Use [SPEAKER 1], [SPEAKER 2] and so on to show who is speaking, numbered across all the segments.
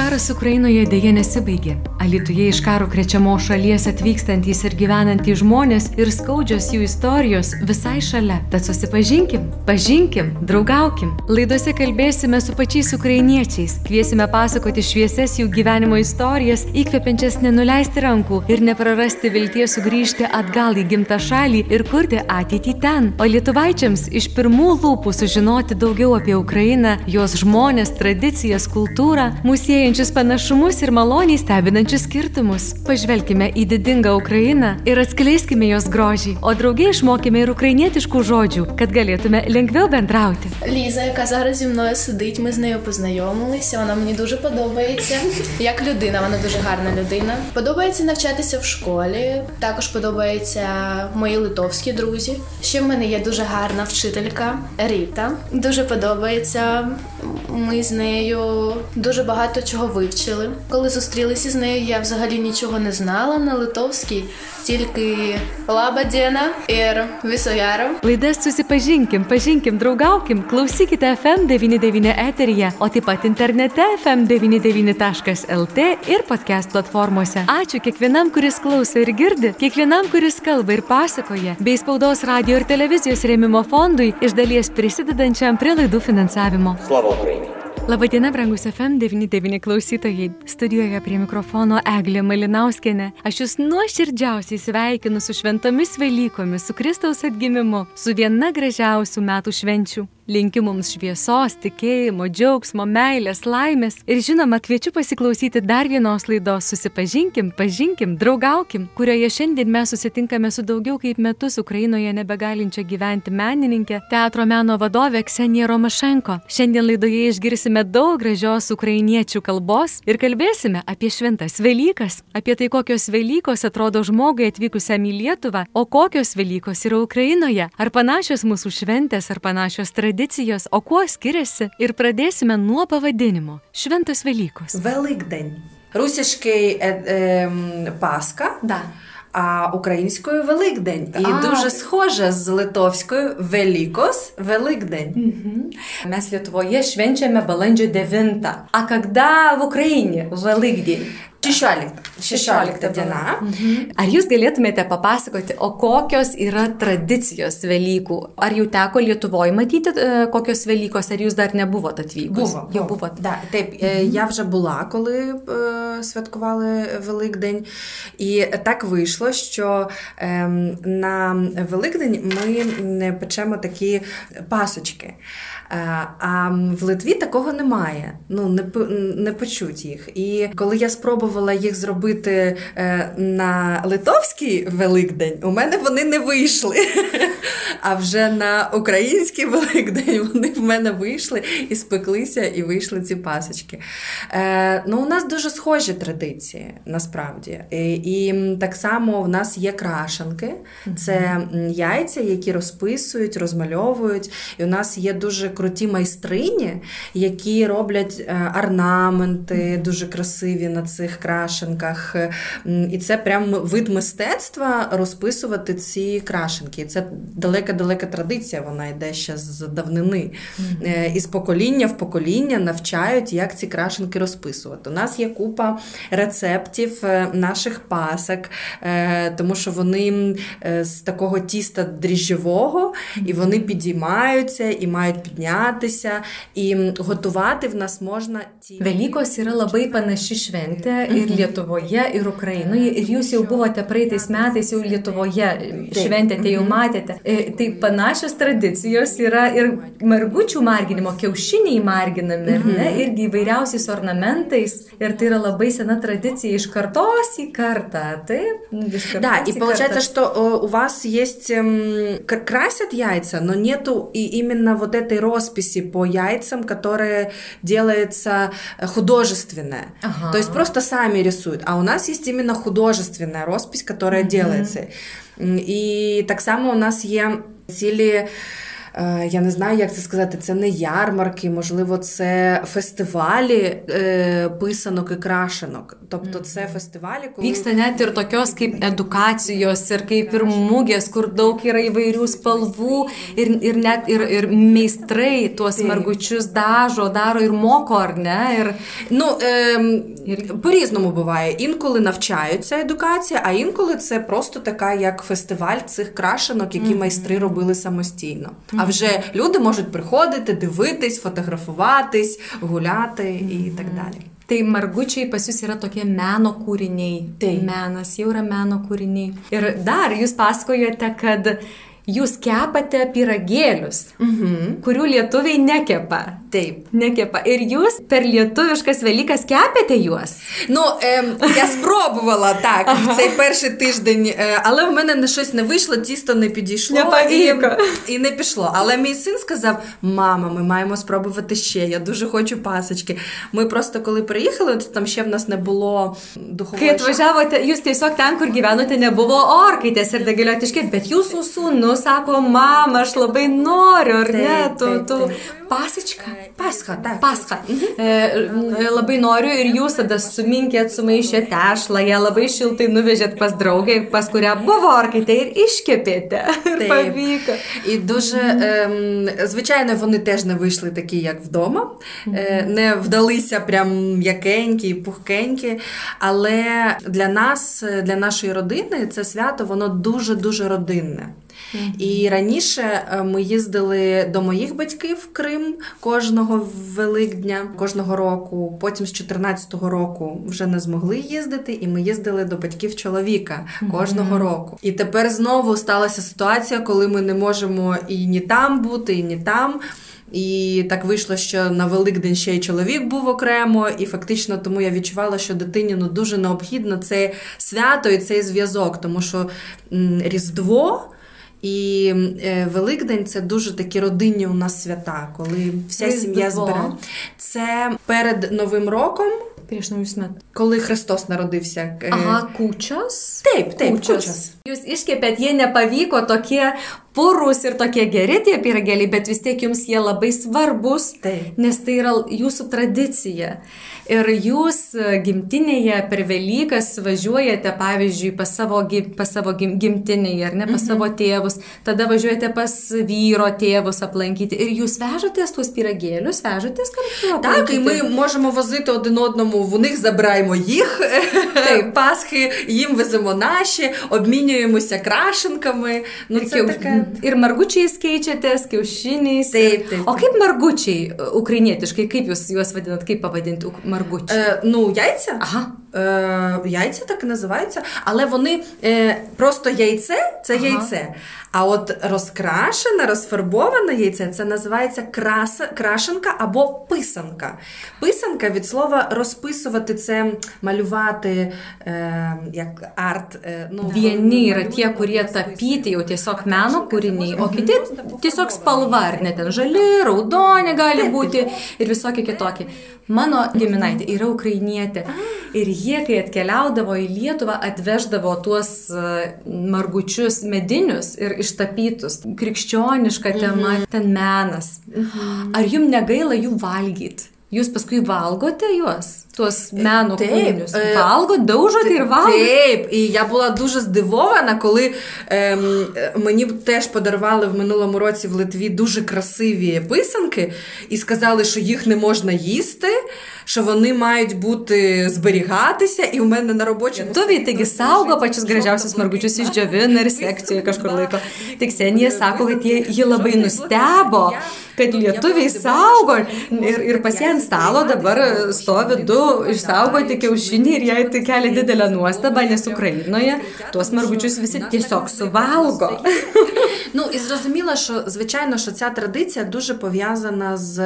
[SPEAKER 1] karas Ukrainoje dėje nesibaigė. Alituje iš karo krečiamo šalies atvykstantys ir gyvenantys žmonės ir skaudžios jų istorijos visai šalia. Tad susipažinkim, pažinkim, draugaukim. Laidose kalbėsime su pačiais ukrainiečiais, kviesime pasakoti švieses jų gyvenimo istorijas, įkvepiančias nenuleisti rankų ir neprarasti vilties sugrįžti atgal į gimtą šalį ir kurti ateitį ten. O lietuvaičiams iš pirmų lūpų sužinoti daugiau apie Ukrainą, jos žmonės, tradicijas, kultūrą, musiejančius panašumus ir maloniai stebinančius skirtumus. Pažvelkime į didingą Ukrainą ir atskleiskime jos grožį, o draugiai išmokime ir ukrainietiškų žodžių, kad galėtume lengviau bendrauti.
[SPEAKER 2] Ліза, яка зараз зі мною сидить, ми з нею познайомилися. Вона мені дуже подобається. Як людина, вона дуже гарна людина. Подобається навчатися в школі. Також подобаються мої литовські друзі. Ще в мене є дуже гарна вчителька Ріта. Дуже подобається. Ми з нею дуже багато чого вивчили. Коли зустрілися з нею, я взагалі нічого не знала на литовській, тільки лабадіна ir viso gero.
[SPEAKER 1] Laidas susipažinkim, pažinkim, draugaukim, klausykite FM99 eteryje, o taip pat internete FM99.lt ir podcast platformose. Ačiū kiekvienam, kuris klauso ir girdi, kiekvienam, kuris kalba ir pasakoja, bei spaudos radio ir televizijos rėmimo fondui iš dalies prisidedančiam prie laidų finansavimo.
[SPEAKER 3] Слава Україні! Thank you.
[SPEAKER 1] Labadiena, brangus FM99 klausytojai. Studijoje prie mikrofono Eglė Malinauskenė. Aš jūs nuoširdžiausiai sveikinu su šventomis Velykomis, su Kristaus atgimimu, su viena gražiausių metų švenčių. Linkiu mums šviesos, tikėjimo, džiaugsmo, meilės, laimės ir žinoma, kviečiu pasiklausyti dar vienos laidos Susipažinkim, pažinkim, draugaukim, kurioje šiandien mes susitinkame su daugiau kaip metus Ukrainoje nebegalinčia gyventi menininkė, teatro meno vadovė Ksenija Romašenko. Šiandien laidoje išgirsime išgirsime daug gražios ukrainiečių kalbos ir kalbėsime apie šventas Velykas, apie tai, kokios Velykos atrodo žmogui atvykusiam į Lietuvą, o kokios Velykos yra Ukrainoje, ar panašios mūsų šventės, ar panašios tradicijos, o kuo skiriasi. Ir pradėsime nuo pavadinimo - Šventas Velykos.
[SPEAKER 4] Velikdien. Rusiškai e, e, paska.
[SPEAKER 1] Da.
[SPEAKER 4] А українською Великдень. І
[SPEAKER 1] А.
[SPEAKER 4] дуже схоже з литовською Велікос Великдень.
[SPEAKER 5] Mes Lietuvoje švenčiame balandžio 9. A kada в Україні Великдень?
[SPEAKER 4] 16.
[SPEAKER 5] 16
[SPEAKER 4] diena.
[SPEAKER 5] Ar jūs galėtumėte papasakoti, o kokios yra tradicijos Velykų? Ar jau teko Lietuvoje matyti, e, kokios Velykos, ar jūs dar nebuvote atvykus?
[SPEAKER 4] Було.
[SPEAKER 5] Jau buvot.
[SPEAKER 4] Да, taip, е, я вже була, коли е, святкували Великдень. І так вийшло, що ем, на Великдень ми печемо такі пасочки. Е, А в Литві такого немає. Ну, не, не печуть їх. І коли я спробувала їх зробити е, на литовський Великдень, у мене вони не вийшли. А вже на український Великдень вони в мене вийшли і спеклися, і вийшли ці пасочки. Е, ну, у нас дуже схожі традиції, насправді. І, і так само в нас є крашенки, це яйця, які розписують, розмальовують. І у нас є дуже круті майстрині, які роблять е, орнаменти дуже красиві на цих крашенках. І це прям вид мистецтва розписувати ці крашенки. І Це далека-далека традиція, вона йде ще з давнини. Е, І з покоління в покоління навчають, як ці крашенки розписувати. У нас є купа рецептів е, наших пасок, е, тому що вони е, з такого тіста дріжджового, і вони підіймаються і мають піднятися. І готувати в нас можна ті.
[SPEAKER 5] Velykos yra labai panaši šventė ir Lietuvoje, ir Ukrainoje. Ir jūs jau buvote praeitais metais jau Lietuvoje šventėte, jau matėte. E, Tai panašios tradicijos yra ir margučių marginimo, kiaušiniai marginami, ar ne, irgi įvairiausiais ornamentais. Ir tai yra labai sena tradicija iš kartos į kartą. Taip, iš kartos
[SPEAKER 4] Да, и
[SPEAKER 5] į
[SPEAKER 4] получается,
[SPEAKER 5] kartą.
[SPEAKER 4] что э, у вас есть м, к- красят яйца, но нету и именно вот этой росписи по яйцам, которая делается э, художественная.
[SPEAKER 5] Ага.
[SPEAKER 4] То есть просто сами рисуют. А у нас есть именно художественная роспись, которая делается. И так само у нас є цілі я не знаю, як це сказати. Це не ярмарки, можливо, це фестивалі е, писанок і крашенок. Тобто, це фестивалі,
[SPEAKER 1] коли... Vyksta net ir tokios kaip edukacijos, ir kaip ir mugės, kur daug yra įvairių spalvų, ir, ir net ir, ir meistrai tuos margučius dažo, daro ir moko, ar ne? Ir...
[SPEAKER 4] Ну, е. По-різному буває. Інколи навчаються едукація, а інколи це просто така, як фестиваль цих крашенок, які майстри робили самостійно. Mm-hmm. А вже люди можуть приходити, дивитись, фотографуватись, гуляти mm-hmm. і так далі.
[SPEAKER 1] Tai margučiai pas jūs yra tokie meno kūriniai. Tai menas jau yra meno kūriniai. Ir dar jūs pasakojate, kad jūs kepate piragėlius, mhm. kurių lietuviai nekepa.
[SPEAKER 4] Taip.
[SPEAKER 1] Nekepa. Ir jūs per lietuviškas Velykas кепите юос?
[SPEAKER 4] Ну, е, я спробувала так ага. в цей перший тиждень, е, але в мене щось не вийшло, тісто не підійшло
[SPEAKER 1] не і,
[SPEAKER 4] і не пішло. Але мій син сказав: мама, ми маємо спробувати ще. Я дуже хочу пасочки. Ми просто коли приїхали, то там ще в нас не було духової.
[SPEAKER 1] Kai atvažiavote, jūs tiesiog ten, kur gyvenote, nebuvo orkaitės ir negalėjote bet jūsų sūnus sako, mama, aš labai noriu, ar ne, tu, tu pasečką.
[SPEAKER 4] Pascha, taip.
[SPEAKER 1] Pascha. Mhm. E, labai noriu ir jūs tada suminkėt, sumaišėt tešlą, ją labai šiltai nuvežėt pas draugę, pas kurią buvo orkaitė ir iškepėte. Ir pavyko.
[SPEAKER 4] І дуже, е, звичайно, вони теж не вийшли такі, як вдома, е, не вдалися прям м'якенькі, пухкенькі. Але для нас, для нашої родини, це свято, воно дуже-дуже родинне. Mm-hmm. І раніше е, ми їздили до моїх батьків в Крим кожного Великдня, кожного року. Потім з 14-го року вже не змогли їздити, і ми їздили до батьків чоловіка кожного mm-hmm. року. І тепер знову сталася ситуація, коли ми не можемо і ні там бути, і ні там. І так вийшло, що на Великдень ще й чоловік був окремо, і фактично тому я відчувала, що дитині ну, дуже необхідно це свято і цей зв'язок, тому що м, Різдво. І е, Великдень це дуже такі родинні у нас свята, коли вся Різдво. сім'я збирає. Це перед Новим роком. Коли Христос народився.
[SPEAKER 1] Ага, кучas.
[SPEAKER 4] Taip, taip, kūčios.
[SPEAKER 1] Jūs iškepėt, jie nepavyko tokie purus ir tokie geri tie piragėliai, bet vis tiek jums jie labai svarbus, taip. nes tai yra jūsų tradicija. Ir jūs e, gimtinėje per Velykas važiuojate, pavyzdžiui, pas savo, pas savo gimtinėje, ar ne, pas mhm. savo tėvus, tada važiuojate pas vyro tėvus aplankyti. Ir jūs vežatės tuos piragėlius, vežatės kartu.
[SPEAKER 4] Так, і ми можемо возити один одному, в них забираємо їх так. Пасхи, їм веземо наші, обмінюємося крашенками.
[SPEAKER 1] Ну, ir, це таке... ir margučiais keičiatės, kiaušiniais.
[SPEAKER 4] Taip, taip.
[SPEAKER 1] O kaip margučiai ukrainietiškai, kaip jūs juos vadinat, kaip pavadinti маргучі?
[SPEAKER 4] Е, ну, яйця.
[SPEAKER 1] Ага.
[SPEAKER 4] Е, Яйця так і називаються, але вони е, просто яйце це ага. яйце. А от розкрашене, розфарбоване яйце це називається краса, крашенка або писанка. Писанка від слова розписувати це малювати е, як арт. Е,
[SPEAKER 1] ну, Vieni yra tie, kurie tapyti jau tiesiog meno kūriniai, o kiti tiesiog spalva, ar net ten žali, raudoni gali būti ir visokie kitokie. Mano giminaitė yra ukrainietė ir jie, kai atkeliaudavo į Lietuvą, atveždavo tuos margučius medinius ir ištapytus, krikščioniška tema, mhm. ten menas. Mhm. Ar jums negaila jų valgyti? Jūs paskui valgote juos, tuos meno і валгот?
[SPEAKER 4] Taip, і я була дуже здивована, коли ем, мені теж подарували в минулому році в Литві дуже красиві писанки і сказали, що їх не можна їсти, що вони мають бути зберігатися, і у мене на робочому
[SPEAKER 1] Lietuviai taigi saugo pačius gražiausius margučius išdžiovina ir sekcijoje kažkur laiko. Tik Senija sako, kad jie, jie labai nustebo, kad lietuviai saugo ir, ir pas ją ant stalo dabar stovi du išsaugoti kiaušiniai ir jai tai kelia didelę nuostabą, nes Ukrainoje tuos margučius visi tiesiog suvalgo.
[SPEAKER 4] Ну і зрозуміло, що звичайно, що ця традиція дуже пов'язана з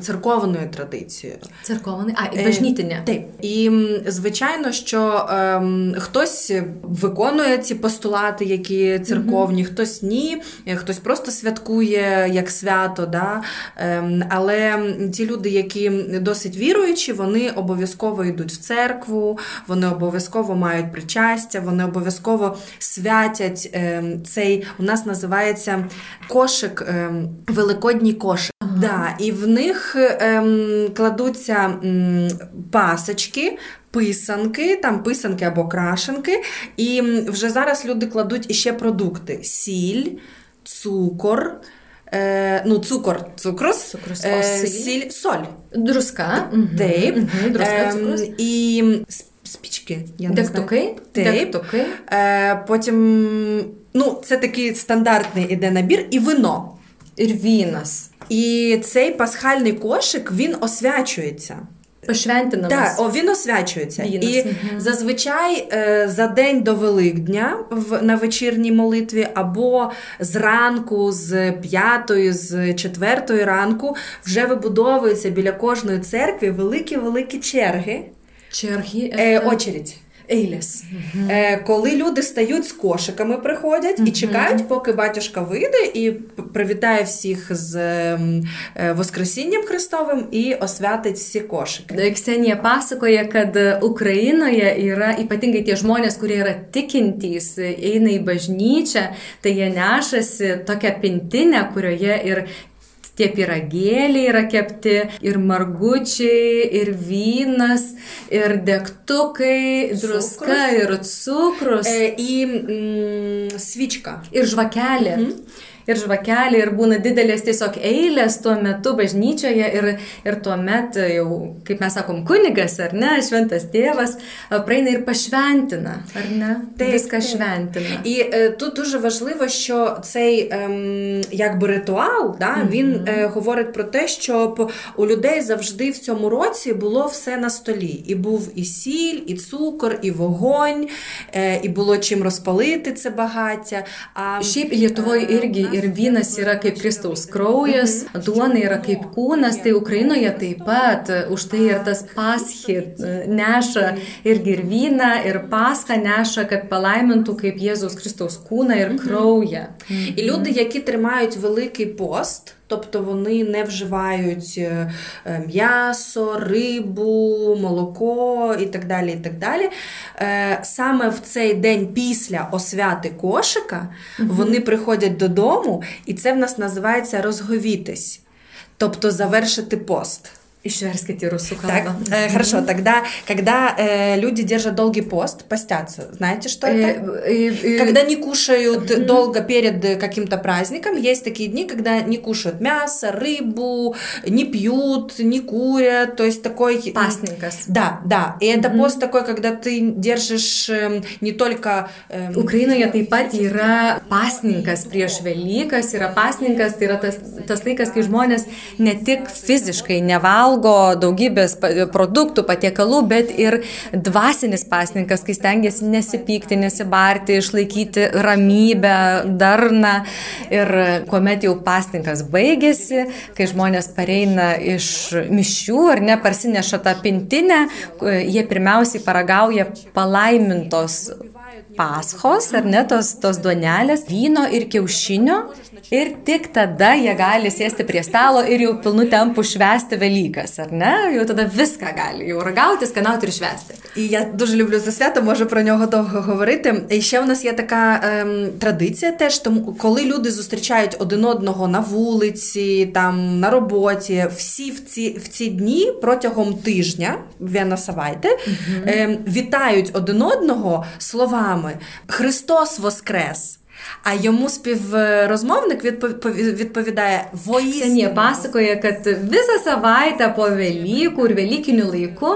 [SPEAKER 4] церковною традицією.
[SPEAKER 1] Церковний, а і бажнітення.
[SPEAKER 4] Так. І звичайно, що ем, хтось виконує ці постулати, які церковні, mm-hmm. хтось ні, хтось просто святкує як свято. Да? Ем, але ті люди, які досить віруючі, вони обов'язково йдуть в церкву, вони обов'язково мають причастя, вони обов'язково святять ем, цей у нас називається кошик, ем, великодній кошик. Ага. Да, І в них ем, кладуться пасочки. Писанки, там писанки або крашенки, і вже зараз люди кладуть іще продукти: сіль, цукор, е, ну, цукор, цукрос,
[SPEAKER 1] цукрус
[SPEAKER 4] е, сіль, соль,
[SPEAKER 1] друска,
[SPEAKER 4] тейп
[SPEAKER 1] угу. друска,
[SPEAKER 4] е, і спічки.
[SPEAKER 1] Я Дектуки.
[SPEAKER 4] Тейп.
[SPEAKER 1] Дектуки.
[SPEAKER 4] Е, потім, ну, це такий стандартний іде набір, і вино.
[SPEAKER 1] Ірвінас.
[SPEAKER 4] І цей пасхальний кошик він освячується.
[SPEAKER 1] Пошвентина
[SPEAKER 4] Так, о, він освячується.
[SPEAKER 1] Він
[SPEAKER 4] І
[SPEAKER 1] угу.
[SPEAKER 4] зазвичай е, за день до Великдня в, на вечірній молитві, або зранку, з п'ятої, з четвертої ранку вже вибудовуються біля кожної церкви великі-великі черги.
[SPEAKER 1] Черги.
[SPEAKER 4] Е, очередь.
[SPEAKER 1] Ейлес.
[SPEAKER 4] Е, коли люди стають з кошиками, приходять і чекають, поки батюшка вийде і привітає всіх з е, Воскресінням Христовим і освятить всі кошики.
[SPEAKER 1] Ksenija pasakoja, kad Ukrainoje yra ypatingai tie žmonės, kurie yra tikintys, eina į bažnyčią, tai jie nešasi tokią pintinę, kurioje ir tie piragėliai yra kepti, ir margučiai, ir vynas, ir degtukai, druska, ir cukrus.
[SPEAKER 4] E, į mm, svičką.
[SPEAKER 1] Ir žvakelė. Mhm ir žvakelė, ir būna didelės tiesiog eilės tuo metu bažnyčioje ir, ir tuo metu jau, kaip mes sakom, kunigas, ar ne, šventas tėvas, praeina ir pašventina, ar не?
[SPEAKER 4] Taip,
[SPEAKER 1] Viską швентина.
[SPEAKER 4] І е, тут дуже важливо, що цей ем, якби ритуал, да, mm-hmm. він е, говорить про те, щоб у людей завжди в цьому році було все на столі. І був і сіль, і цукор, і вогонь, е, і було чим розпалити це багаття.
[SPEAKER 1] А, Šiaip Lietuvoje irgi ir vynas yra kaip Kristaus kraujas, duona yra kaip kūnas, tai Ukrainoje taip pat e, už tai ir tas paschį e, neša irgi ir vyną, ir paską neša, kad palaimintų kaip Jėzaus Kristaus kūną ir mhm. kraują.
[SPEAKER 4] Mhm. I ljudi, jaki trimaju veliki post, Тобто вони не вживають м'ясо, рибу, молоко і так далі. і так далі. Саме в цей день після освяти кошика вони приходять додому, і це в нас називається розговітись, тобто завершити пост.
[SPEAKER 1] Išverskite rusų kalbą.
[SPEAKER 4] Так, э, хорошо, тогда, когда э, люди держат долгий пост, постятся, знаете, что это? Э, э, когда не кушают э, долго перед каким-то праздником, есть такие дни, когда не кушают мясо, рыбу, не пьют, не курят, то есть такой...
[SPEAKER 1] Пасниnkас.
[SPEAKER 4] Да, да, и это mm-hmm. пост такой, когда ты держишь э, не только... Э,
[SPEAKER 1] Ukrainoje taip pat yra pasninkas prieš Velykas, yra pasninkas, tai yra tas, tas laikas, kai žmonės ne tik fiziškai nevalgo, valgo daugybės produktų, patiekalų, bet ir dvasinis pasninkas, kai stengiasi nesipykti, nesibarti, išlaikyti ramybę, darną. Ir kuomet jau pasninkas baigėsi, kai žmonės pareina iš mišių ar ne, parsineša tą pintinę, jie pirmiausiai paragauja palaimintos paschos, ar ne, tos, tos duonelės, vyno ir kiaušinio. Ir tik tada jie gali sėsti prie stalo ir jau pilnu tempu švęsti Velykas, ar не? Jau tada viską gali, jau рагати, сканати і швести.
[SPEAKER 4] І я дуже люблю це свято, можу про нього довго говорити. І ще в нас є така ем, традиція теж, тому коли люди зустрічають один одного на вулиці, там на роботі, всі в ці в ці дні протягом тижня Вена Савайте угу. ем, вітають один одного словами Христос Воскрес! А йому співрозмовник відповідає
[SPEAKER 1] воїстину. Senie pasakoja, kad visą savaitę po Velykų ir Velykinių laikų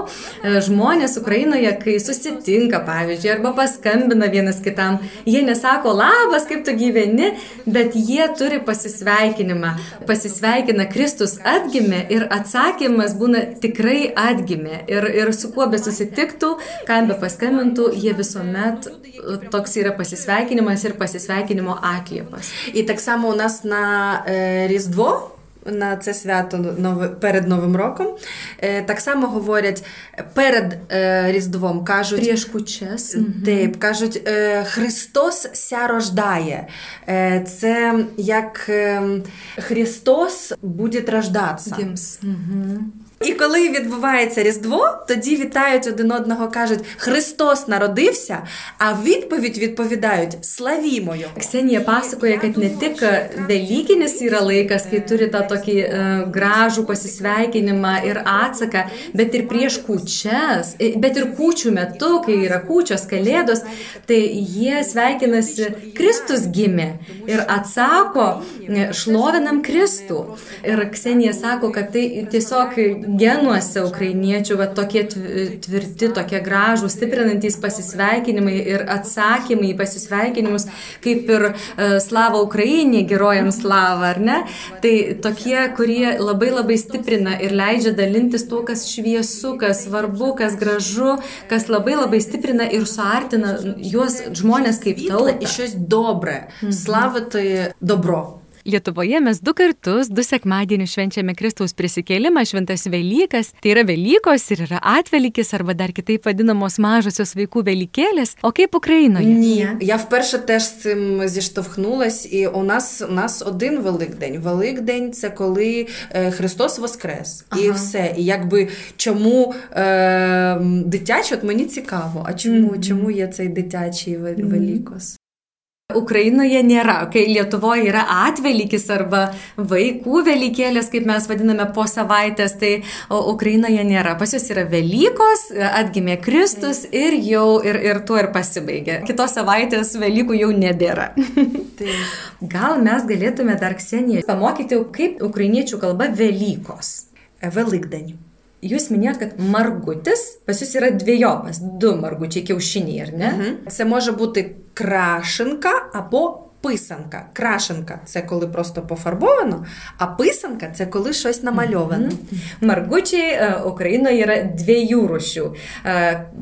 [SPEAKER 1] žmonės Ukrainoje, kai susitinka, pavyzdžiui, arba paskambina vienas kitam, jie nesako labas, kaip tu gyveni, bet jie turi pasisveikinimą. Pasisveikina Kristus atgimė ir atsakymas būna tikrai atgimė. Ir, ir su kuo be susitiktų, kam be paskambintų, jie visuomet toks yra pasisveikinimas ir pasisveikinimo atliepas.
[SPEAKER 4] І так само у нас на е, Різдво. На це свято перед Новим роком. Е, так само говорять перед е, Різдвом кажуть
[SPEAKER 1] час.
[SPEAKER 4] Тип, кажуть, е, Христос ся рождає. Е, це як е, Христос буде рождатися.
[SPEAKER 1] Угу.
[SPEAKER 4] І коли відбувається Різдво, тоді вітають один одного, кажуть Христос народився, а відповідь відповідають Славімо Його.
[SPEAKER 1] Ksenija pasakoja, kad ne tik Velykinis yra laikas, kai turi tą tokį uh, gražų pasisveikinimą ir atsaką, bet ir prieš kūčias, bet ir kūčių metu, kai yra kūčios, kalėdos, tai jie sveikinasi Kristus gimė ir atsako, šlovinam Kristų. Ir Ksenija sako, kad tai tiesiog genuose ukrainiečių, va tokie tvirti, tokie gražūs, stiprinantys pasisveikinimai ir atsakymai į pasisveikinimus, kaip ir e, slava Ukrainė, gerojam slava, ar ne? Tai tokie, kurie labai labai stiprina ir leidžia dalintis tuo, kas šviesu, kas svarbu, kas gražu, kas labai labai stiprina ir suartina juos žmonės kaip tautą.
[SPEAKER 4] Iš jos dobra. Mhm. Slava tai dobro.
[SPEAKER 6] Lietuvoje mes du kartus, du sekmadienius švenčiame Kristaus prisikėlimą, šventas Velykas. Tai yra Velykos ir yra Atvelykis, arba dar kitaip vadinamos mažosios vaikų Velykėlės. O kaip Україноje?
[SPEAKER 4] Ні. Я вперше теж з цим зіштовхнулась, і у нас у нас один Великдень. Великдень це коли е, Христос Воскрес. Ага. І все. І якби чому е, дитячий, от мені цікаво, а чому, mm-hmm. чому є цей дитячий Велікос?
[SPEAKER 1] Ukrainoje nėra. Kai Lietuvoje yra atvelykis arba vaikų velykėlės, kaip mes vadiname po savaitės, tai Ukrainoje nėra. Pas juos yra Velykos, atgimė Kristus Taip. ir jau ir, ir tuo ir pasibaigė. Kitos savaitės Velykų jau nebėra. Gal mes galėtume dar Ksenijai pamokyti, kaip ukrainiečių kalba Velykos.
[SPEAKER 4] Velikdani.
[SPEAKER 1] Jūs minėjot, kad margutis pas jūs yra dviejopas, du margučiai kiaušiniai, ar ne?
[SPEAKER 4] Mhm. Se može būti krašinka, apo писанка. Крашенка це коли просто пофарбовано, а писанка це коли щось намальовано.
[SPEAKER 1] Margučiai Ukrainoje yra dviejų rūšių.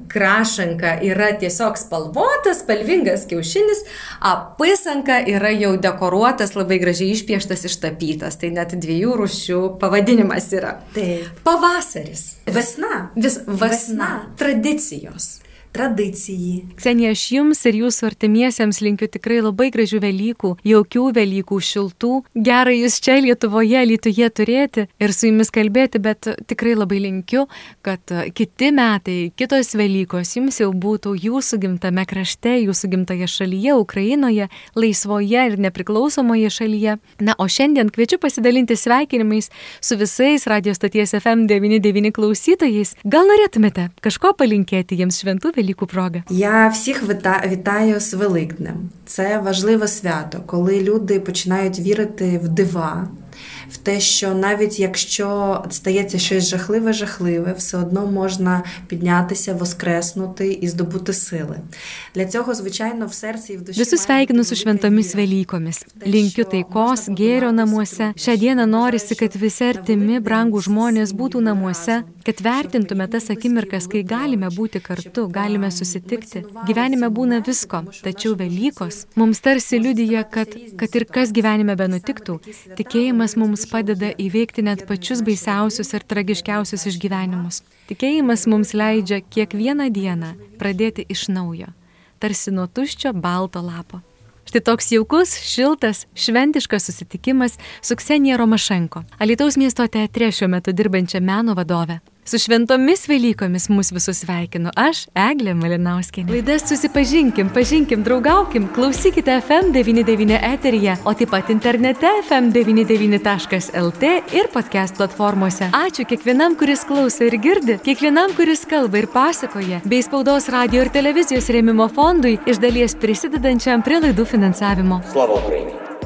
[SPEAKER 1] Krašanka yra tiesiog spalvotas, spalvingas kiaušinis, a pisanka yra jau dekoruotas, labai gražiai išpieštas, ištapytas. Tai net dviejų rūšių pavadinimas yra.
[SPEAKER 4] Taip.
[SPEAKER 1] Pavasaris.
[SPEAKER 4] Vesna.
[SPEAKER 1] Vis, vasna. Vesna. Tradicijos.
[SPEAKER 4] Tradicijai.
[SPEAKER 6] Ksenija, aš jums ir jūsų artimiesiems linkiu tikrai labai gražių Velykų, jaukių Velykų, šiltų. Gerai jūs čia Lietuvoje, Lietuvoje turėti ir su jumis kalbėti, bet tikrai labai linkiu, kad kiti metai, kitos Velykos jums jau būtų jūsų gimtame krašte, jūsų gimtoje šalyje, Ukrainoje, laisvoje ir nepriklausomoje šalyje. Na, o šiandien kviečiu pasidalinti sveikinimais su visais radio stoties FM99 klausytojais. Gal norėtumėte kažko palinkėti jiems šventų Велику прога.
[SPEAKER 4] Я всіх вітаю з Великднем. Це важливе свято, коли люди починають вірити в дива, в те, що навіть якщо стається щось жахливе, жахливе, все одно можна піднятися, воскреснути і здобути сили. Для цього, звичайно, в серці і в душі.
[SPEAKER 6] Visus sveikinu su šventomis Velykomis. Linkiu taikos, gėrio namuose. Šią dieną norisi, kad visi artimi, brangų žmonės būtų namuose, kad vertintume tas akimirkas, kai galime būti kartu, galime susitikti. Gyvenime būna visko, tačiau Velykos mums tarsi liudyja, kad, kad ir kas gyvenime benutiktų, tikėjimas mums padeda įveikti net pačius baisiausius ir tragiškiausius išgyvenimus. Tikėjimas mums leidžia kiekvieną dieną pradėti iš naujo, tarsi nuo tuščio balto lapo. Štai toks jaukus, šiltas, šventiškas susitikimas su Ksenija Romašenko, Alitaus miesto teatre šiuo metu dirbančia meno vadove. Su šventomis Velykomis mus visus sveikinu aš, Eglė Malinauskinė. Laidas susipažinkim, pažinkim, draugaukim, klausykite FM99 eteryje, o taip pat internete FM99.lt ir podcast platformose. Ačiū kiekvienam, kuris klauso ir girdi, kiekvienam, kuris kalba ir pasakoja, bei spaudos radio ir televizijos rėmimo fondui iš dalies prisidedančiam prie laidų finansavimo.
[SPEAKER 3] Slava Ukrainai!